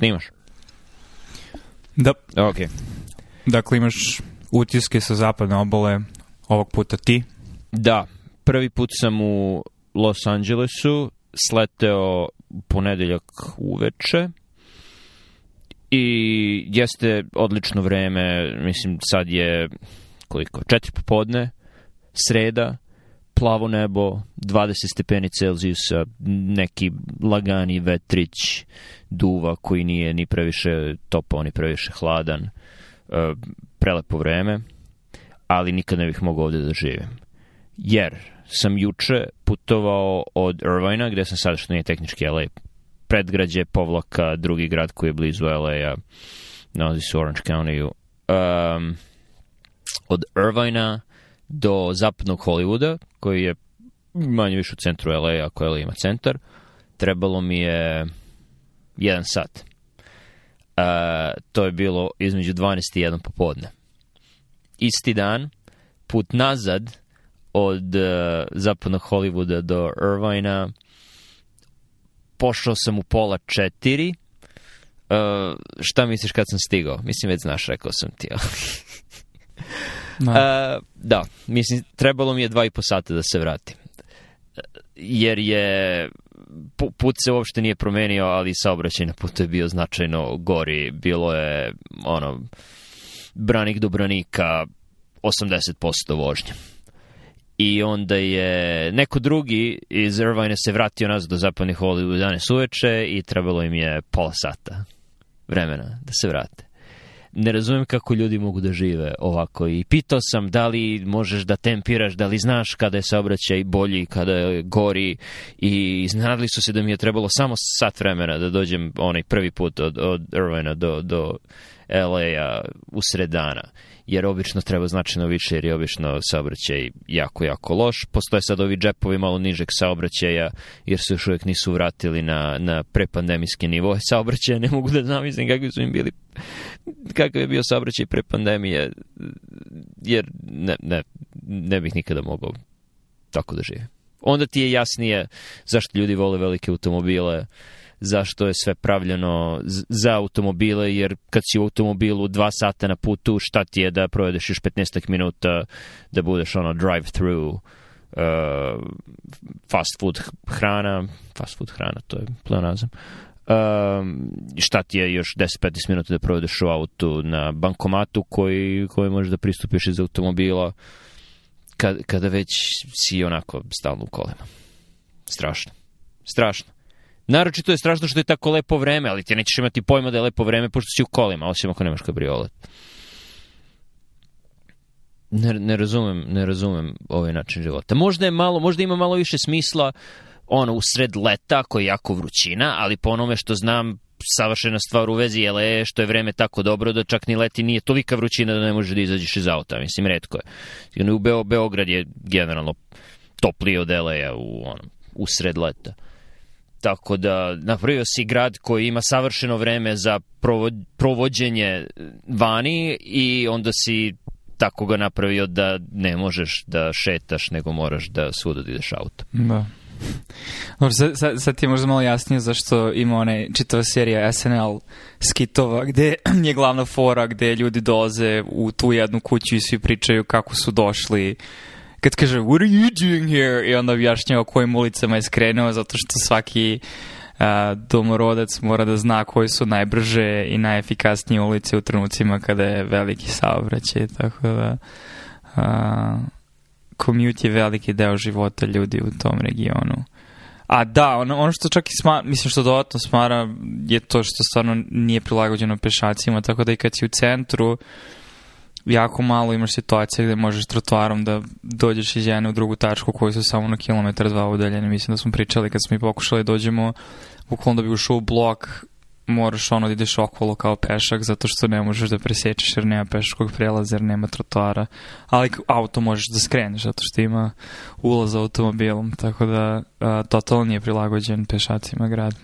Snimaš? Da. Ok. Dakle, imaš utiske sa zapadne obale, ovog puta ti? Da. Prvi put sam u Los Angelesu, sleteo ponedeljak uveče i jeste odlično vreme, mislim sad je koliko, četiri popodne, sreda, plavo nebo, 20 stepeni Celzijusa, neki lagani vetrić, duva koji nije ni previše topao, ni previše hladan. E, prelepo vreme, ali nikad ne bih mogao ovde da živim. Jer sam juče putovao od Irvina, gde sam sad što nije tehnički LA, predgrađe Povlaka, drugi grad koji je blizu LA-a, nalazi se u Orange County-u. Um, od Irvina do zapadnog Hollywooda, koji je manje više u centru LA, ako LA ima centar, trebalo mi je jedan sat. Uh, to je bilo između 12 i 1 popodne. Isti dan, put nazad od uh, zapadnog Hollywooda do Irvina, pošao sam u pola četiri. Uh, šta misliš kad sam stigao? Mislim, već znaš, rekao sam ti. No. Da. E, da, mislim, trebalo mi je dva i po sata da se vratim. Jer je put se uopšte nije promenio, ali saobraćaj na putu je bio značajno gori. Bilo je, ono, branik do branika, 80% vožnje. I onda je neko drugi iz Irvine se vratio nazad do zapadnih Hollywood u uveče i trebalo im je pola sata vremena da se vrate ne razumem kako ljudi mogu da žive ovako i pitao sam da li možeš da tempiraš, da li znaš kada je saobraćaj bolji, kada je gori i znali su se da mi je trebalo samo sat vremena da dođem onaj prvi put od, od Irvina do, do LA-a usred dana, jer obično treba značajno više, jer je obično saobraćaj jako, jako loš. Postoje sad ovi džepovi malo nižeg saobraćaja, jer se još uvijek nisu vratili na, na prepandemijske nivo e, saobraćaja. Ne mogu da zamislim kakvi su im bili, kakav je bio saobraćaj pre pandemije, jer ne, ne, ne bih nikada mogao tako da žive. Onda ti je jasnije zašto ljudi vole velike automobile, zašto je sve pravljeno za automobile, jer kad si u automobilu dva sata na putu, šta ti je da provedeš još 15 minuta da budeš ono drive-through uh, fast food hrana, fast food hrana, to je pleonazam, um, šta ti je još 10-15 minuta da provedeš u autu na bankomatu koji, koji možeš da pristupiš iz automobila kad, kada već si onako stalno u kolima. Strašno. Strašno. Naročito je strašno što je tako lepo vreme, ali ti nećeš imati pojma da je lepo vreme pošto si u kolima, osim ako nemaš kabriolet. Ne, ne razumem, ne razumem ovaj način života. Možda je malo, možda ima malo više smisla ono usred leta koji je jako vrućina, ali po onome što znam savršena stvar u vezi je što je vreme tako dobro da čak ni leti nije tolika vrućina da ne možeš da izađeš iz auta. Mislim, redko je. U Beo, Beograd je generalno toplije od LA u, ono, usred leta tako da napravio si grad koji ima savršeno vreme za provođenje eh, vani i onda si tako ga napravio da ne možeš da šetaš, nego moraš da svuda da ideš auto. Da. Dobro, sad, sad, sad ti je možda malo jasnije zašto ima one čitava serija SNL skitova gde je glavna fora gde ljudi doze u tu jednu kuću i svi pričaju kako su došli uh, kad kaže what are you doing here i onda objašnjava kojim ulicama je skrenuo zato što svaki a, domorodac mora da zna koje su najbrže i najefikasnije ulice u trenucima kada je veliki saobraćaj, tako da a, commute je veliki deo života ljudi u tom regionu. A da, ono, ono što čak i sma, mislim što dodatno smara je to što stvarno nije prilagođeno pešacima, tako da i kad si u centru uh, jako malo imaš situacija gde možeš trotoarom da dođeš iz jedne u drugu tačku koju su samo na kilometar dva udaljeni. Mislim da smo pričali kad smo i pokušali da dođemo, bukvalno da bi ušao u blok, moraš ono da ideš okolo kao pešak zato što ne možeš da presečeš jer nema pešakog prelaza jer nema trotoara ali auto možeš da skreneš zato što ima ulaz automobilom tako da a, totalno nije prilagođen pešacima grad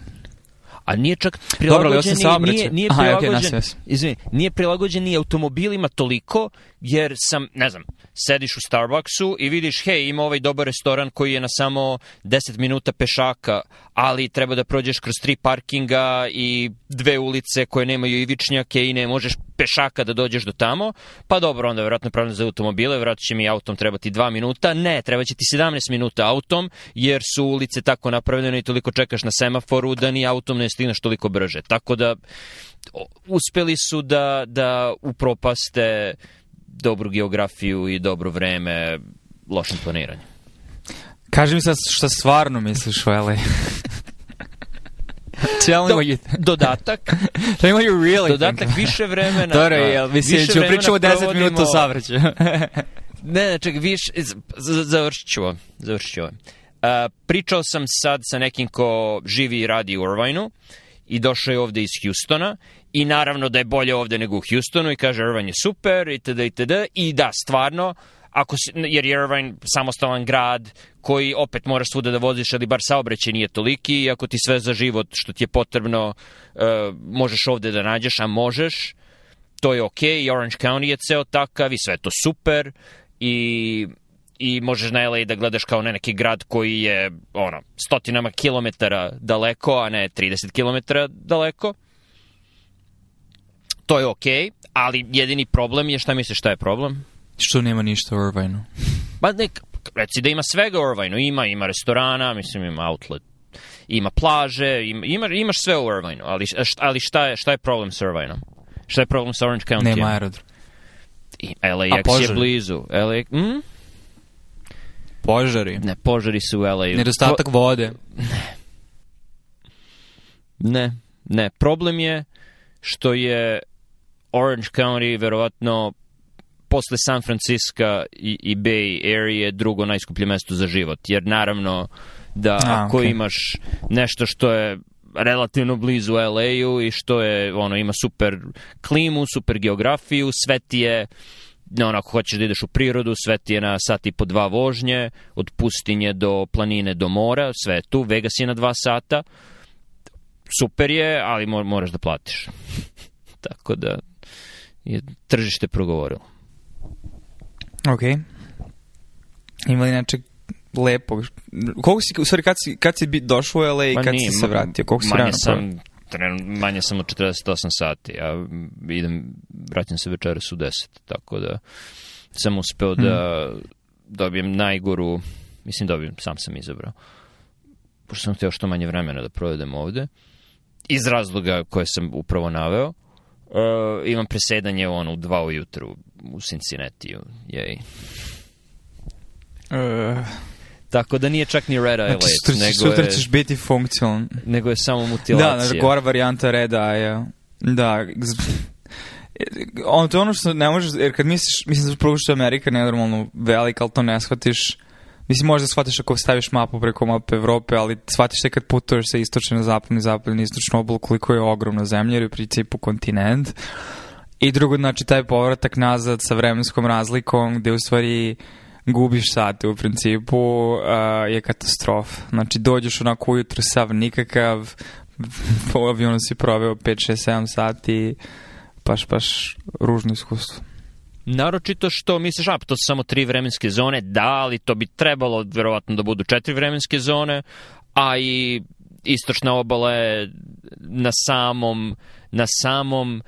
a nije čak prilagođen, Dobro, ali nije, nije, nije, prilagođen, Aha, okay, nije prilagođen ni automobilima toliko, jer sam, ne znam, sediš u Starbucksu i vidiš, hej, ima ovaj dobar restoran koji je na samo 10 minuta pešaka, ali treba da prođeš kroz tri parkinga i dve ulice koje nemaju ivičnjake i ne možeš pešaka da dođeš do tamo, pa dobro, onda verovatno pravno za automobile, verovatno će mi autom trebati 2 minuta, ne, treba će ti 17 minuta autom, jer su ulice tako napravljene i toliko čekaš na semaforu da ni autom ne stigneš toliko brže. Tako da, uspeli su da, da upropaste uh, dobru geografiju i dobro vreme lošim planiranjem. Kaži mi sad šta stvarno misliš o LA. Tell me Do, what you... dodatak. Tell me what you really Dodatak think. više vremena. Dobro, jel, mislim, ću pričamo 10 minuta savrću. ne, ne, ček, više, završit ću ovo. Završit ću ovo. Uh, pričao sam sad sa nekim ko živi i radi u irvine Uh, i došao je ovde iz Hjustona i naravno da je bolje ovde nego u Hjustonu i kaže Irvine je super itd. itd. I da, stvarno, ako si, jer je Irvine samostalan grad koji opet moraš svuda da voziš, ali bar saobraćaj nije toliki i ako ti sve za život što ti je potrebno uh, možeš ovde da nađeš, a možeš, to je okej okay. Orange County je ceo takav i sve je to super i i možeš na LA da gledaš kao ne neki grad koji je ono, stotinama kilometara daleko, a ne 30 kilometara daleko. To je okej, okay, ali jedini problem je, šta misliš šta je problem? Što nema ništa u Irvine-u. Ba pa ne, reci da ima svega u Irvine-u, ima, ima restorana, mislim ima outlet, ima plaže, ima, ima imaš sve u Irvine-u, ali, ali šta, je, šta je problem sa Irvine-om? Šta je problem sa Orange County? Nema aerodrom. LAX je blizu. LA... Mm? Požari. Ne, požari su u LA. u Nedostatak po... vode. Ne. Ne, ne. Problem je što je Orange County verovatno posle San Francisco i, i Bay Area drugo najskuplje mesto za život. Jer naravno da A, ako okay. imaš nešto što je relativno blizu LA-u i što je, ono, ima super klimu, super geografiju, sve ti je ono, ako hoćeš da ideš u prirodu, sve ti je na sat i po dva vožnje, od pustinje do planine do mora, sve je tu, Vegas je na dva sata, super je, ali moraš da platiš. Tako da je tržište progovorilo. Ok. Ima li nečeg lepog? Koliko si, u stvari, kad si, kad si došao u LA i pa kad nije, si se vratio? Koliko si rano? sam trenutno manje samo 48 sati, ja idem, vraćam se večeras u 10, tako da sam uspeo da mm. dobijem najgoru, mislim dobijem, sam sam izabrao, pošto sam hteo što manje vremena da provedem ovde, iz razloga koje sam upravo naveo, uh, imam presedanje ono, u dva ujutru u Cincinnati, jej. Uh, Tako da nije čak ni red eye znači, late. Znači, sutra ćeš biti funkcionalan. Nego je samo da, mutilacija. Znači, da, znači, gore varijanta red eye Da, on, to je ono što ne možeš, jer kad misliš, mislim da prvo što je Amerika nenormalno velika, ali to ne shvatiš. Mislim, možda shvatiš ako staviš mapu preko mape Evrope, ali shvatiš te kad putuješ sa istočne na zapadni, zapadni na istočnu obol, koliko je ogromna zemlja, jer je u principu kontinent. I drugo, znači, taj povratak nazad sa vremenskom razlikom, gde u stvari gubiš sate u principu, uh, je katastrofa. Znači, dođeš onako ujutro sav nikakav, po avionu si proveo 5, 6, 7 sati, paš, paš, ružno iskustvo. Naročito što misliš, a pa to su samo tri vremenske zone, da, ali to bi trebalo verovatno da budu četiri vremenske zone, a i istočna obala je na samom, na samom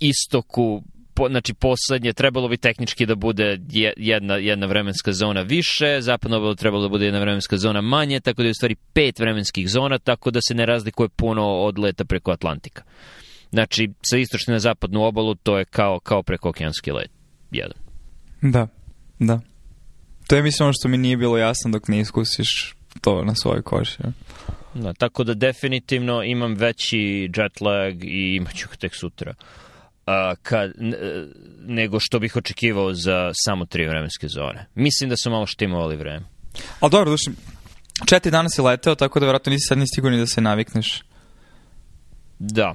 istoku po, znači poslednje, trebalo bi tehnički da bude jedna, jedna vremenska zona više, zapadno obalo trebalo da bude jedna vremenska zona manje, tako da je u stvari pet vremenskih zona, tako da se ne razlikuje puno od leta preko Atlantika. Znači, sa istočne na zapadnu obalu to je kao, kao preko okeanski let. Jedan. Da, da. To je mislim ono što mi nije bilo jasno dok ne iskusiš to na svojoj koži. Ja. Da, tako da definitivno imam veći jet lag i imaću ga tek sutra. Uh, a, kad, e, nego što bih očekivao za samo tri vremenske zone. Mislim da su malo štimovali vreme. Ali dobro, duši, četiri dana si leteo, tako da vjerojatno nisi sad ni stigao ni da se navikneš. Da.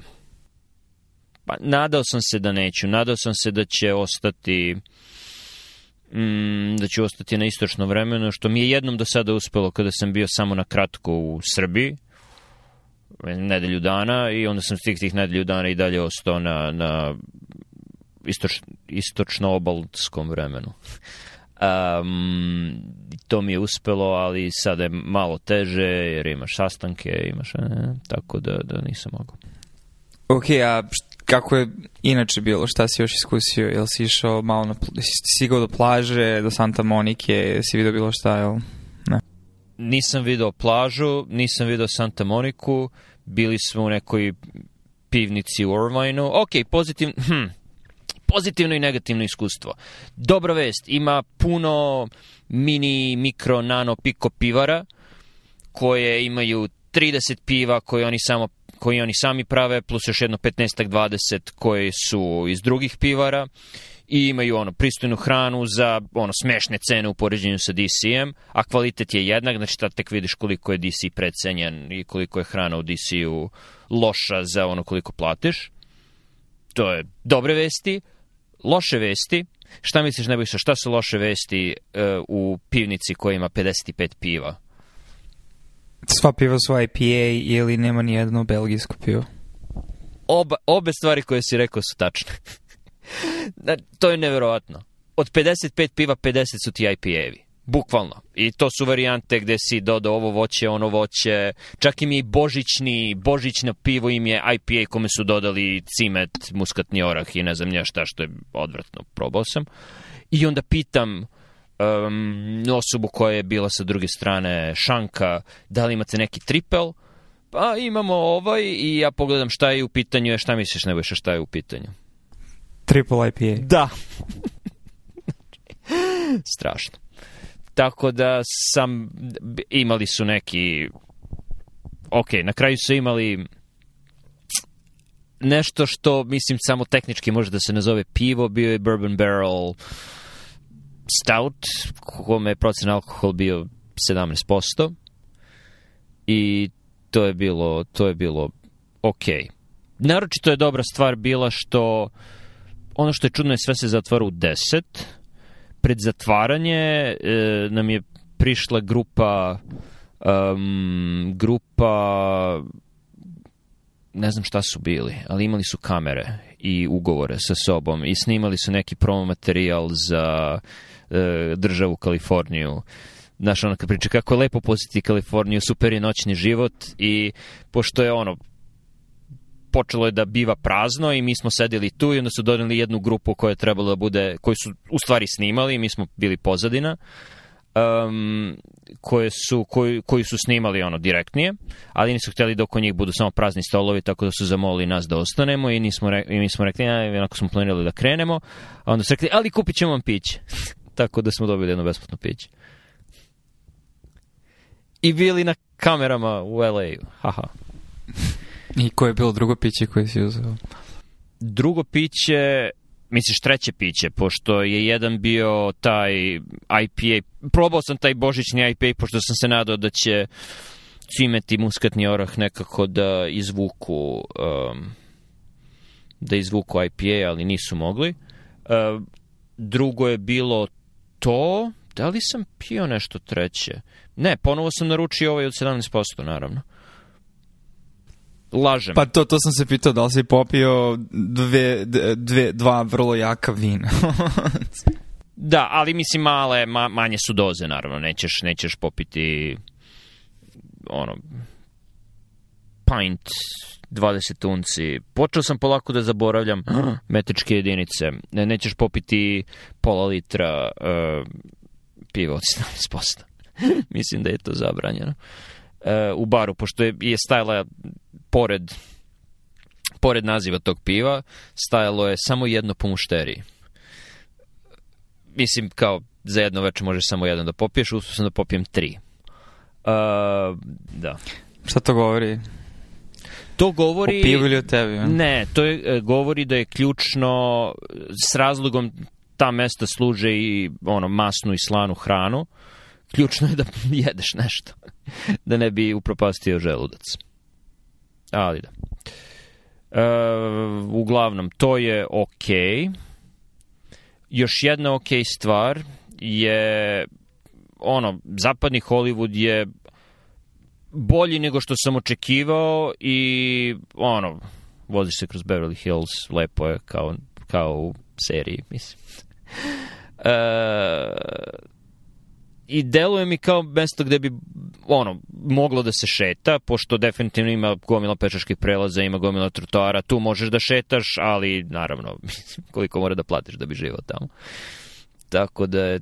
Pa, nadao sam se da neću. Nadao sam se da će ostati mm, da će ostati na istočno vremenu, što mi je jednom do sada uspelo kada sam bio samo na kratko u Srbiji nedelju dana i onda sam tih tih nedelju dana i dalje ostao na, na istoč, istočno-obaltskom vremenu. Um, to mi je uspelo, ali sada je malo teže jer imaš sastanke, imaš, ne, tako da, da nisam mogao. Ok, a kako je inače bilo, šta si još iskusio? Jel si išao malo na, si stigao do plaže, do Santa Monike, si vidio bilo šta, jel? Ne. Nisam video plažu, nisam video Santa Moniku, uh, bili smo u nekoj pivnici u Orvinu. Ok, pozitivno, hm, pozitivno i negativno iskustvo. Dobra vest, ima puno mini, mikro, nano, piko pivara koje imaju 30 piva koje oni samo koji oni sami prave, plus još jedno 15-20 koji su iz drugih pivara i imaju ono pristojnu hranu za ono smešne cene u poređenju sa DC-em, a kvalitet je jednak, znači tad tek vidiš koliko je DC precenjen i koliko je hrana u DC-u loša za ono koliko platiš. To je dobre vesti, loše vesti. Šta misliš, Nebojša, šta su loše vesti uh, u pivnici koja ima 55 piva? Sva piva su IPA ili nema ni jedno belgijsko pivo? Oba, obe stvari koje si rekao su tačne. Da, to je neverovatno. Od 55 piva 50 su ti IPA-evi. Bukvalno. I to su varijante gde si dodao ovo voće, ono voće. Čak im je i božićni, božićno pivo im je IPA kome su dodali cimet, muskatni orah i ne znam ja šta što je odvratno. Probao sam. I onda pitam um, osobu koja je bila sa druge strane šanka, da li imate neki tripel? Pa imamo ovaj i ja pogledam šta je u pitanju, šta misliš Nebojša šta je u pitanju? Triple IPA. Da. Strašno. Tako da sam, imali su neki, ok, na kraju su imali nešto što, mislim, samo tehnički može da se nazove pivo, bio je Bourbon Barrel Stout, kome je procen alkohol bio 17%. I to je bilo, to je bilo ok. Naročito je dobra stvar bila što uh, ono što je čudno je sve se zatvara u 10. Pred zatvaranje e, nam je prišla grupa um, grupa ne znam šta su bili, ali imali su kamere i ugovore sa sobom i snimali su neki promo materijal za e, državu Kaliforniju. Znaš, ono kad priča kako je lepo posjeti Kaliforniju, super je noćni život i pošto je ono, počelo je da biva prazno i mi smo sedeli tu i onda su doneli jednu grupu koja je trebalo da bude, koju su u stvari snimali i mi smo bili pozadina um, koje su, koji, koji su snimali ono direktnije, ali nisu hteli da oko njih budu samo prazni stolovi, tako da su zamolili nas da ostanemo i, nismo re, i mi smo rekli, aj, onako smo planirali da krenemo, a onda su rekli, ali kupit ćemo vam piće. tako da smo dobili jedno besplatno piće. I bili na kamerama u LA-u. Haha. I koje je bilo drugo piće koje si uzeo? Drugo piće, misliš treće piće, pošto je jedan bio taj IPA. Probao sam taj božićni IPA, pošto sam se nadao da će cimet i muskatni orah nekako da izvuku um, da izvuku IPA, ali nisu mogli. Uh, drugo je bilo to, da li sam pio nešto treće? Ne, ponovo sam naručio ovaj od 17%, naravno lažem. Pa to, to sam se pitao, da li si popio dve, dve, dva vrlo jaka vina? da, ali mislim male, ma, manje su doze naravno, nećeš, nećeš popiti ono pint 20 unci. Počeo sam polako da zaboravljam metričke jedinice. Ne, nećeš popiti pola litra uh, piva od 17%. mislim da je to zabranjeno. Uh, u baru, pošto je, je stajala pored, pored naziva tog piva stajalo je samo jedno po mušteriji. Mislim, kao za jedno večer može samo jedan da popiješ, uspio sam da popijem tri. Uh, da. Šta to govori? To govori... O pivu ili o tebi? Ja? Ne, to je, e, govori da je ključno e, s razlogom ta mesta služe i ono masnu i slanu hranu. Ključno je da jedeš nešto. da ne bi upropastio želudac. Ali da. Uh, uglavnom, to je ok. Još jedna ok stvar je ono, zapadni Hollywood je bolji nego što sam očekivao i ono, voziš se kroz Beverly Hills, lepo je kao, kao u seriji, mislim. Uh, I deluje mi kao mesto gde bi ono, moglo da se šeta, pošto definitivno ima gomila pešačkih prelaza, ima gomila trotoara, tu možeš da šetaš, ali naravno, koliko mora da platiš da bi živao tamo. Tako da je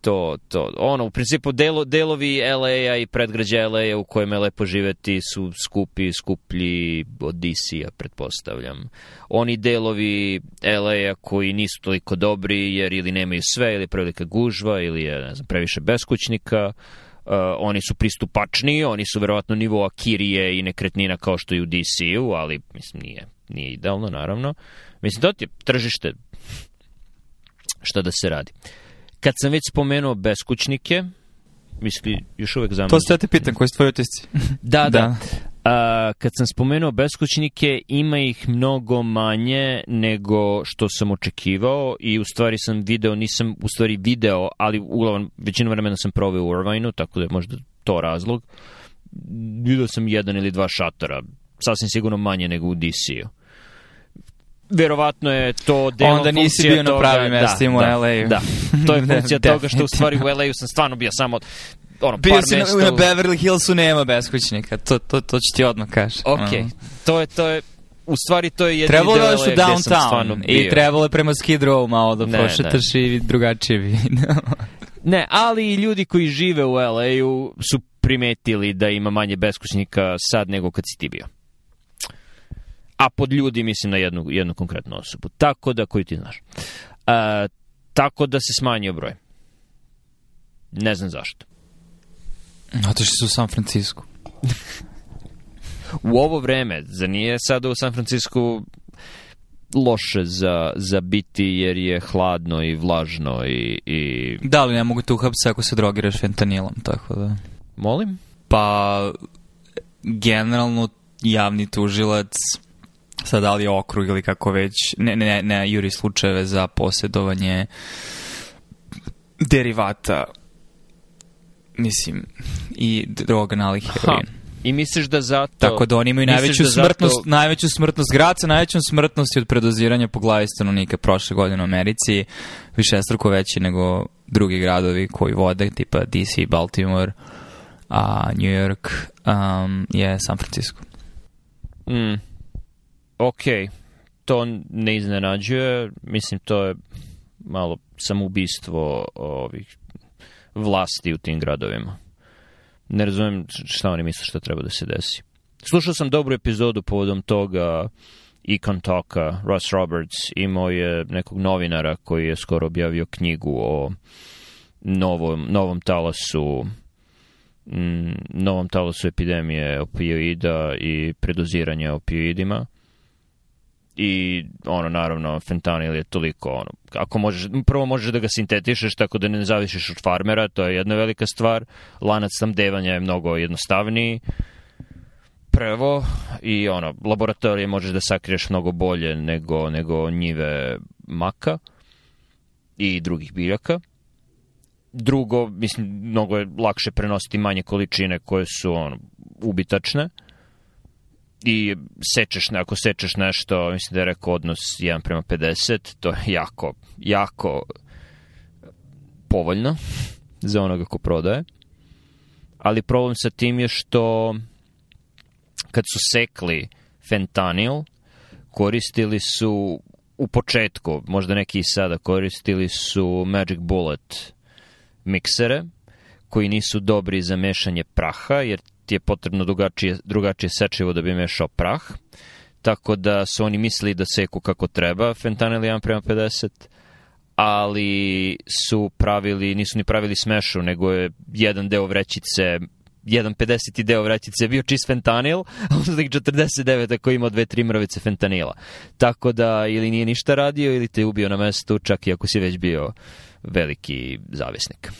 to, to. Ono, u principu delo, delovi LA-a i predgrađa LA-a u kojima je lepo živeti su skupi, skuplji od DC-a, pretpostavljam. Oni delovi LA-a koji nisu toliko dobri jer ili nemaju sve, ili je prevelika gužva, ili je, ne znam, previše beskućnika, uh, Uh, oni su pristupačniji, oni su verovatno nivoa kirije i nekretnina kao što je u DC-u, ali mislim nije, nije idealno naravno. Mislim to ti je tržište šta da se radi. Kad sam već spomenuo beskućnike, misli, još uvek zamrzim. To se ja te pitam, koji su tvoji otisci? da, da. da kad sam spomenuo beskućnike, ima ih mnogo manje nego što sam očekivao i u stvari sam video, nisam u stvari video, ali uglavnom većinu vremena sam proveo u Irvine-u, tako da je možda to razlog. Video sam jedan ili dva šatora, sasvim sigurno manje nego u DC-u. Verovatno je to delom Onda nisi bio na pravim mesta da, u da, LA-u. Da, to je funkcija da, toga što u stvari u da. LA-u sam stvarno bio samo ono, Bio par si nešto... na Beverly Hillsu, nema beskućnika, to, to, to ću ti odmah kažem. Ok, mm. to je, to je, u stvari to je jedini trebalo deo LA gde sam stvarno bio. I trebalo je prema Skid Row malo da ne, prošetaš ne. i drugačije video. ne, ali i ljudi koji žive u LA-u su primetili da ima manje beskućnika sad nego kad si ti bio. A pod ljudi mislim na jednu, jednu konkretnu osobu. Tako da, koju ti znaš. Uh, tako da se smanjio broj. Ne znam zašto. Otišli su u San Francisco. u ovo vreme, za nije sada u San Francisco loše za, za biti jer je hladno i vlažno i, i... Da, ali ne mogu te uhapsati ako se drogiraš fentanilom, tako da... Molim? Pa, generalno javni tužilac sad da li je okrug ili kako već ne, ne, ne juri slučajeve za posjedovanje derivata mislim, i droga nalik heroin. I misliš da zato... Tako da oni imaju najveću da smrtnost, zato... najveću smrtnost grad najveću smrtnost od predoziranja po glavi stanovnika prošle godine u Americi, više struko veći nego drugi gradovi koji vode, tipa DC, Baltimore, a New York um, je San Francisco. Mm. Ok, to ne iznenađuje, mislim to je malo samoubistvo ovih vlasti u tim gradovima. Ne razumem šta oni misle šta treba da se desi. Slušao sam dobru epizodu povodom toga Icon Talka, Russ Roberts, imao je nekog novinara koji je skoro objavio knjigu o novom, novom talasu mm, novom talasu epidemije opioida i predoziranja opioidima i ono naravno fentanil je toliko ono ako možeš prvo možeš da ga sintetišeš tako da ne zavisiš od farmera to je jedna velika stvar lanac samdevanja je mnogo jednostavniji prvo i ono laboratorije možeš da sakriješ mnogo bolje nego nego njive maka i drugih biljaka drugo mislim mnogo je lakše prenositi manje količine koje su ono ubitačne i sečeš, ako sečeš nešto, mislim da je rekao odnos 1 prema 50, to je jako, jako povoljno za onoga ko prodaje. Ali problem sa tim je što kad su sekli fentanil, koristili su u početku, možda neki i sada, koristili su Magic Bullet miksere, koji nisu dobri za mešanje praha, jer ti je potrebno drugačije, drugačije sečivo da bi mešao prah, tako da su oni mislili da seku kako treba fentanil 1 prema 50, ali su pravili, nisu ni pravili smešu, nego je jedan deo vrećice jedan 50. deo vrećice bio čist fentanil, a onda tek 49 ako ima dve, tri mrvice fentanila. Tako da ili nije ništa radio ili te ubio na mestu čak i ako si već bio veliki zavisnik.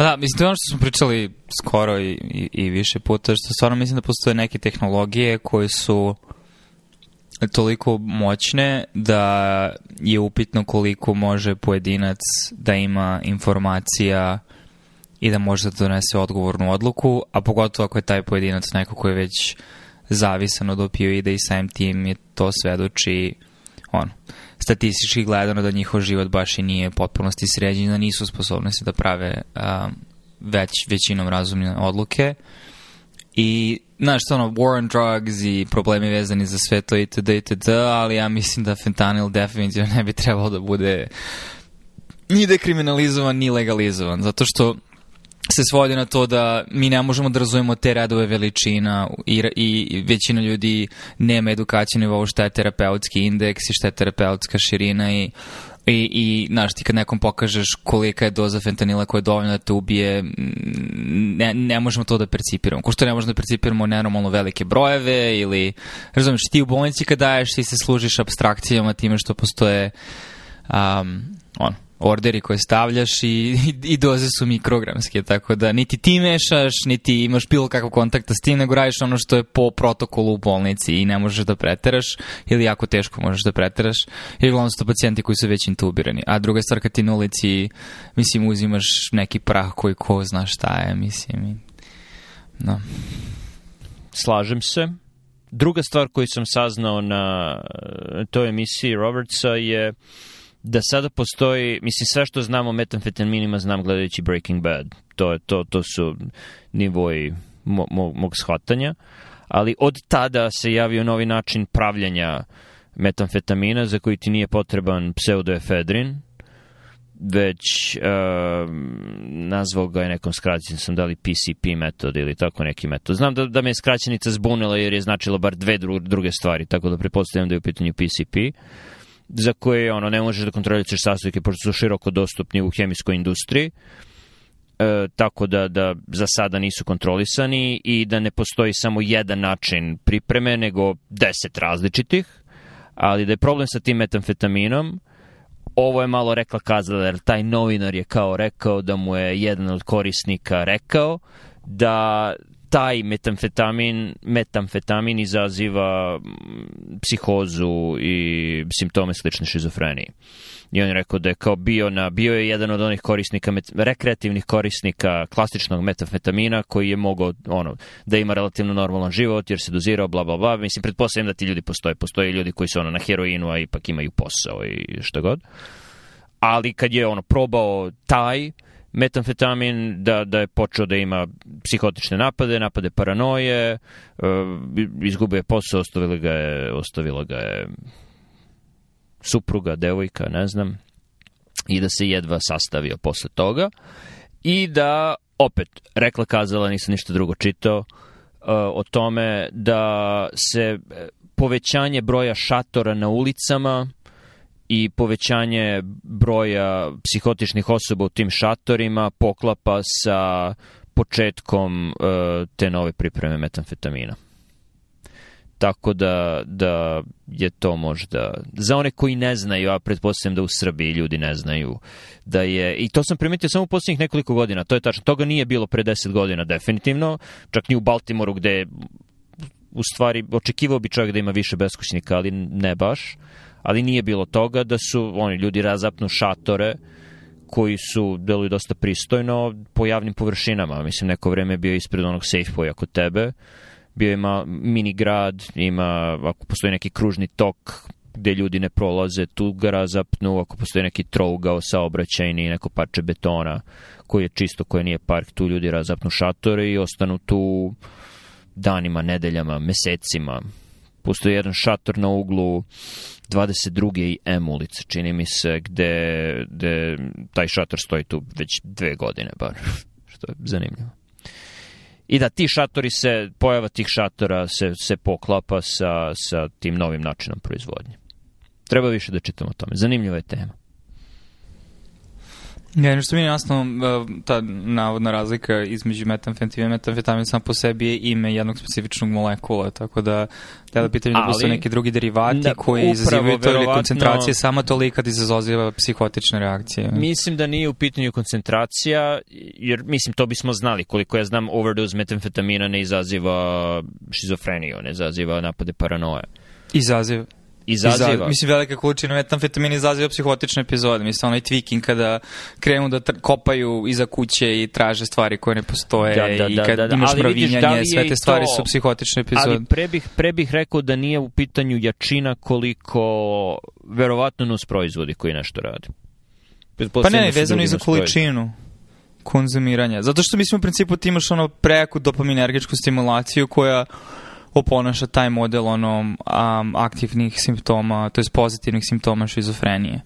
Pa da, mislim, to je ono što smo pričali skoro i, i, i više puta, što stvarno mislim da postoje neke tehnologije koje su toliko moćne da je upitno koliko može pojedinac da ima informacija i da može da donese odgovornu odluku, a pogotovo ako je taj pojedinac neko koji je već zavisan od opioida i samim tim je to svedoči ono, statistički gledano da njihov život baš i nije potpunosti sređen, da nisu sposobni se da prave um, već većinom razumne odluke i znaš što ono war on drugs i problemi vezani za sve to itd. itd. ali ja mislim da fentanyl definitivno ne bi trebalo da bude ni dekriminalizovan ni legalizovan zato što se svodi na to da mi ne možemo da razumemo te redove veličina i, i većina ljudi nema edukaciju nivou šta je terapeutski indeks i šta je terapeutska širina i I, i znaš, ti kad nekom pokažeš kolika je doza fentanila koja je dovoljna da te ubije, mm, ne, ne možemo to da percipiramo. Ko što ne možemo da percipiramo nenormalno velike brojeve ili, razumiješ, ti u bolnici kad daješ, ti se služiš abstrakcijama time što postoje um, ono, orderi koje stavljaš i, i doze su mikrogramske, tako da niti ti mešaš, niti imaš bilo kakav kontakta s tim, nego radiš ono što je po protokolu u bolnici i ne možeš da preteraš ili jako teško možeš da preteraš jer uglavnom su to pacijenti koji su već intubirani. A druga stvar kad ti na ulici, mislim, uzimaš neki prah koji ko zna šta je, mislim. I, no. Slažem se. Druga stvar koju sam saznao na toj emisiji Robertsa je uh, da sada postoji, mislim sve što znam o metamfetaminima znam gledajući Breaking Bad. To, to, to su nivoi mo, mo, mog shvatanja, ali od tada se javio novi način pravljanja metamfetamina za koji ti nije potreban pseudoefedrin, već uh, nazvao ga je nekom skraćenicom, sam da li PCP metod ili tako neki metod. Znam da, da me je skraćenica zbunila jer je značila bar dve dru, druge stvari, tako da prepostavljam da je u pitanju PCP. Uh, za koje ono, ne možeš da kontrolišeš sastojke, pošto su široko dostupni u hemijskoj industriji, e, tako da, da za sada nisu kontrolisani i da ne postoji samo jedan način pripreme, nego 10 različitih, ali da je problem sa tim metamfetaminom, ovo je malo rekla kazala, jer taj novinar je kao rekao da mu je jedan od korisnika rekao da taj metamfetamin, metamfetamin izaziva mm, psihozu i simptome slične šizofreniji. I on je rekao da je kao bio na, bio je jedan od onih korisnika, met, rekreativnih korisnika klasičnog metamfetamina koji je mogao, ono, da ima relativno normalan život jer se dozirao, bla, bla, bla. Mislim, pretpostavljam da ti ljudi postoje. Postoje ljudi koji su ono na heroinu, a ipak imaju posao i što god. Ali kad je ono probao taj, metamfetamin, da, da je počeo da ima psihotične napade, napade paranoje, eh, izgubio je posao, ostavila ga je, ostavila ga je supruga, devojka, ne znam, i da se jedva sastavio posle toga i da, opet, rekla kazala, nisam ništa drugo čitao, eh, o tome da se eh, povećanje broja šatora na ulicama i povećanje broja psihotičnih osoba u tim šatorima poklapa sa početkom e, te nove pripreme metamfetamina. Tako da, da je to možda... Za one koji ne znaju, a pretpostavljam da u Srbiji ljudi ne znaju, da je... I to sam primetio samo u posljednjih nekoliko godina, to je tačno. Toga nije bilo pre deset godina, definitivno. Čak ni u Baltimoru, gde u stvari očekivao bi čovjek da ima više beskućnika, ali ne baš. Uh, ali nije bilo toga da su oni ljudi razapnu šatore koji su deluju dosta pristojno po javnim površinama. Mislim, neko vreme bio ispred onog Safeway ako tebe. Bio ima mini grad, ima, ako postoji neki kružni tok gde ljudi ne prolaze, tu ga razapnu, ako postoji neki trougao saobraćajni, neko parče betona koji je čisto, koji nije park, tu ljudi razapnu šatore i ostanu tu danima, nedeljama, mesecima, Postoji jedan šator na uglu 22. i M ulice, čini mi se, gde, gde taj šator stoji tu već dve godine, bar, što je zanimljivo. I da ti šatori se, pojava tih šatora se, se poklapa sa, sa tim novim načinom proizvodnje. Treba više da čitamo o tome. Zanimljiva je tema. Ja, nešto mi je jasno, e, ta navodna razlika između metamfetamina i metamfetamina sam po sebi je ime jednog specifičnog molekula, tako da ja da pitam da postoje neki drugi derivati da, koji izazivaju to ili koncentracije sama tolika da izazoziva psihotične reakcije. Mislim da nije u pitanju koncentracija, jer mislim to bismo znali koliko ja znam overdose metamfetamina ne izaziva šizofreniju, ne izaziva napade paranoje. Izaziva izaziva. Iza, mislim, velika količina metamfetamina izaziva psihotične epizode. Mislim, onaj tweaking kada krenu da kopaju iza kuće i traže stvari koje ne postoje da, da, i da, kad da, da, da. imaš ali pravinjanje, da sve te stvari su psihotične epizode. Ali pre bih, pre bih rekao da nije u pitanju jačina koliko verovatno nus proizvodi koji nešto radi. Pa ne, ne da vezano i za količinu konzumiranja. Zato što mislim u principu ti imaš ono prejaku dopaminergičku stimulaciju koja oponaša taj model ono, um, aktivnih simptoma, to je pozitivnih simptoma šizofrenije.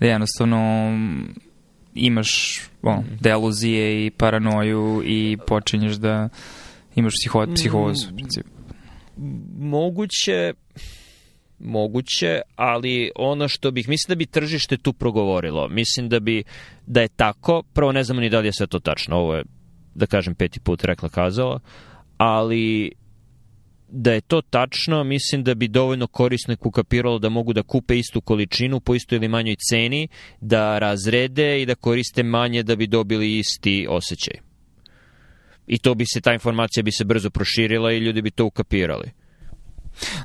Da jednostavno imaš ono, mhm. deluzije i paranoju i počinješ da imaš psiho mm. psihozu u principu. Moguće, moguće, ali ono što bih, mislim da bi tržište tu progovorilo. Mislim da bi, da je tako, prvo ne znamo ni da li je sve to tačno, ovo je, da kažem, peti put rekla kazala, ali da je to tačno, mislim da bi dovoljno korisnik ukapiralo da mogu da kupe istu količinu po istoj ili manjoj ceni, da razrede i da koriste manje da bi dobili isti osjećaj. I to bi se, ta informacija bi se brzo proširila i ljudi bi to ukapirali.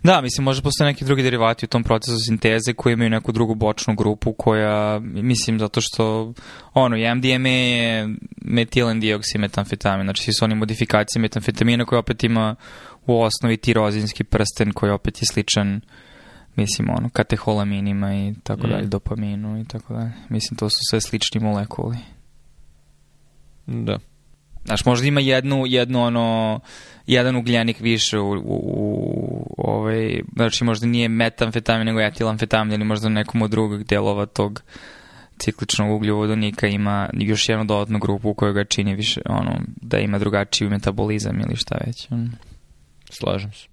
Da, mislim, možda postoje neki drugi derivati u tom procesu sinteze koji imaju neku drugu bočnu grupu koja, mislim, zato što ono, i MDMA je metilendioksimetamfetamin, znači svi su oni modifikacije metamfetamina koja opet ima u osnovi tirozinski prsten koji opet je sličan mislim ono kateholaminima i tako mm. dalje, dopaminu i tako dalje. Mislim to su sve slični molekuli. Da. Znaš, možda ima jednu, jednu ono, jedan ugljenik više u, u, u ovaj, znači možda nije metamfetamin nego etilamfetamin ili možda nekom od drugog delova tog cikličnog ugljovodonika ima još jednu dodatnu grupu koja ga čini više, ono, da ima drugačiji metabolizam ili šta već. Ono. slēžams.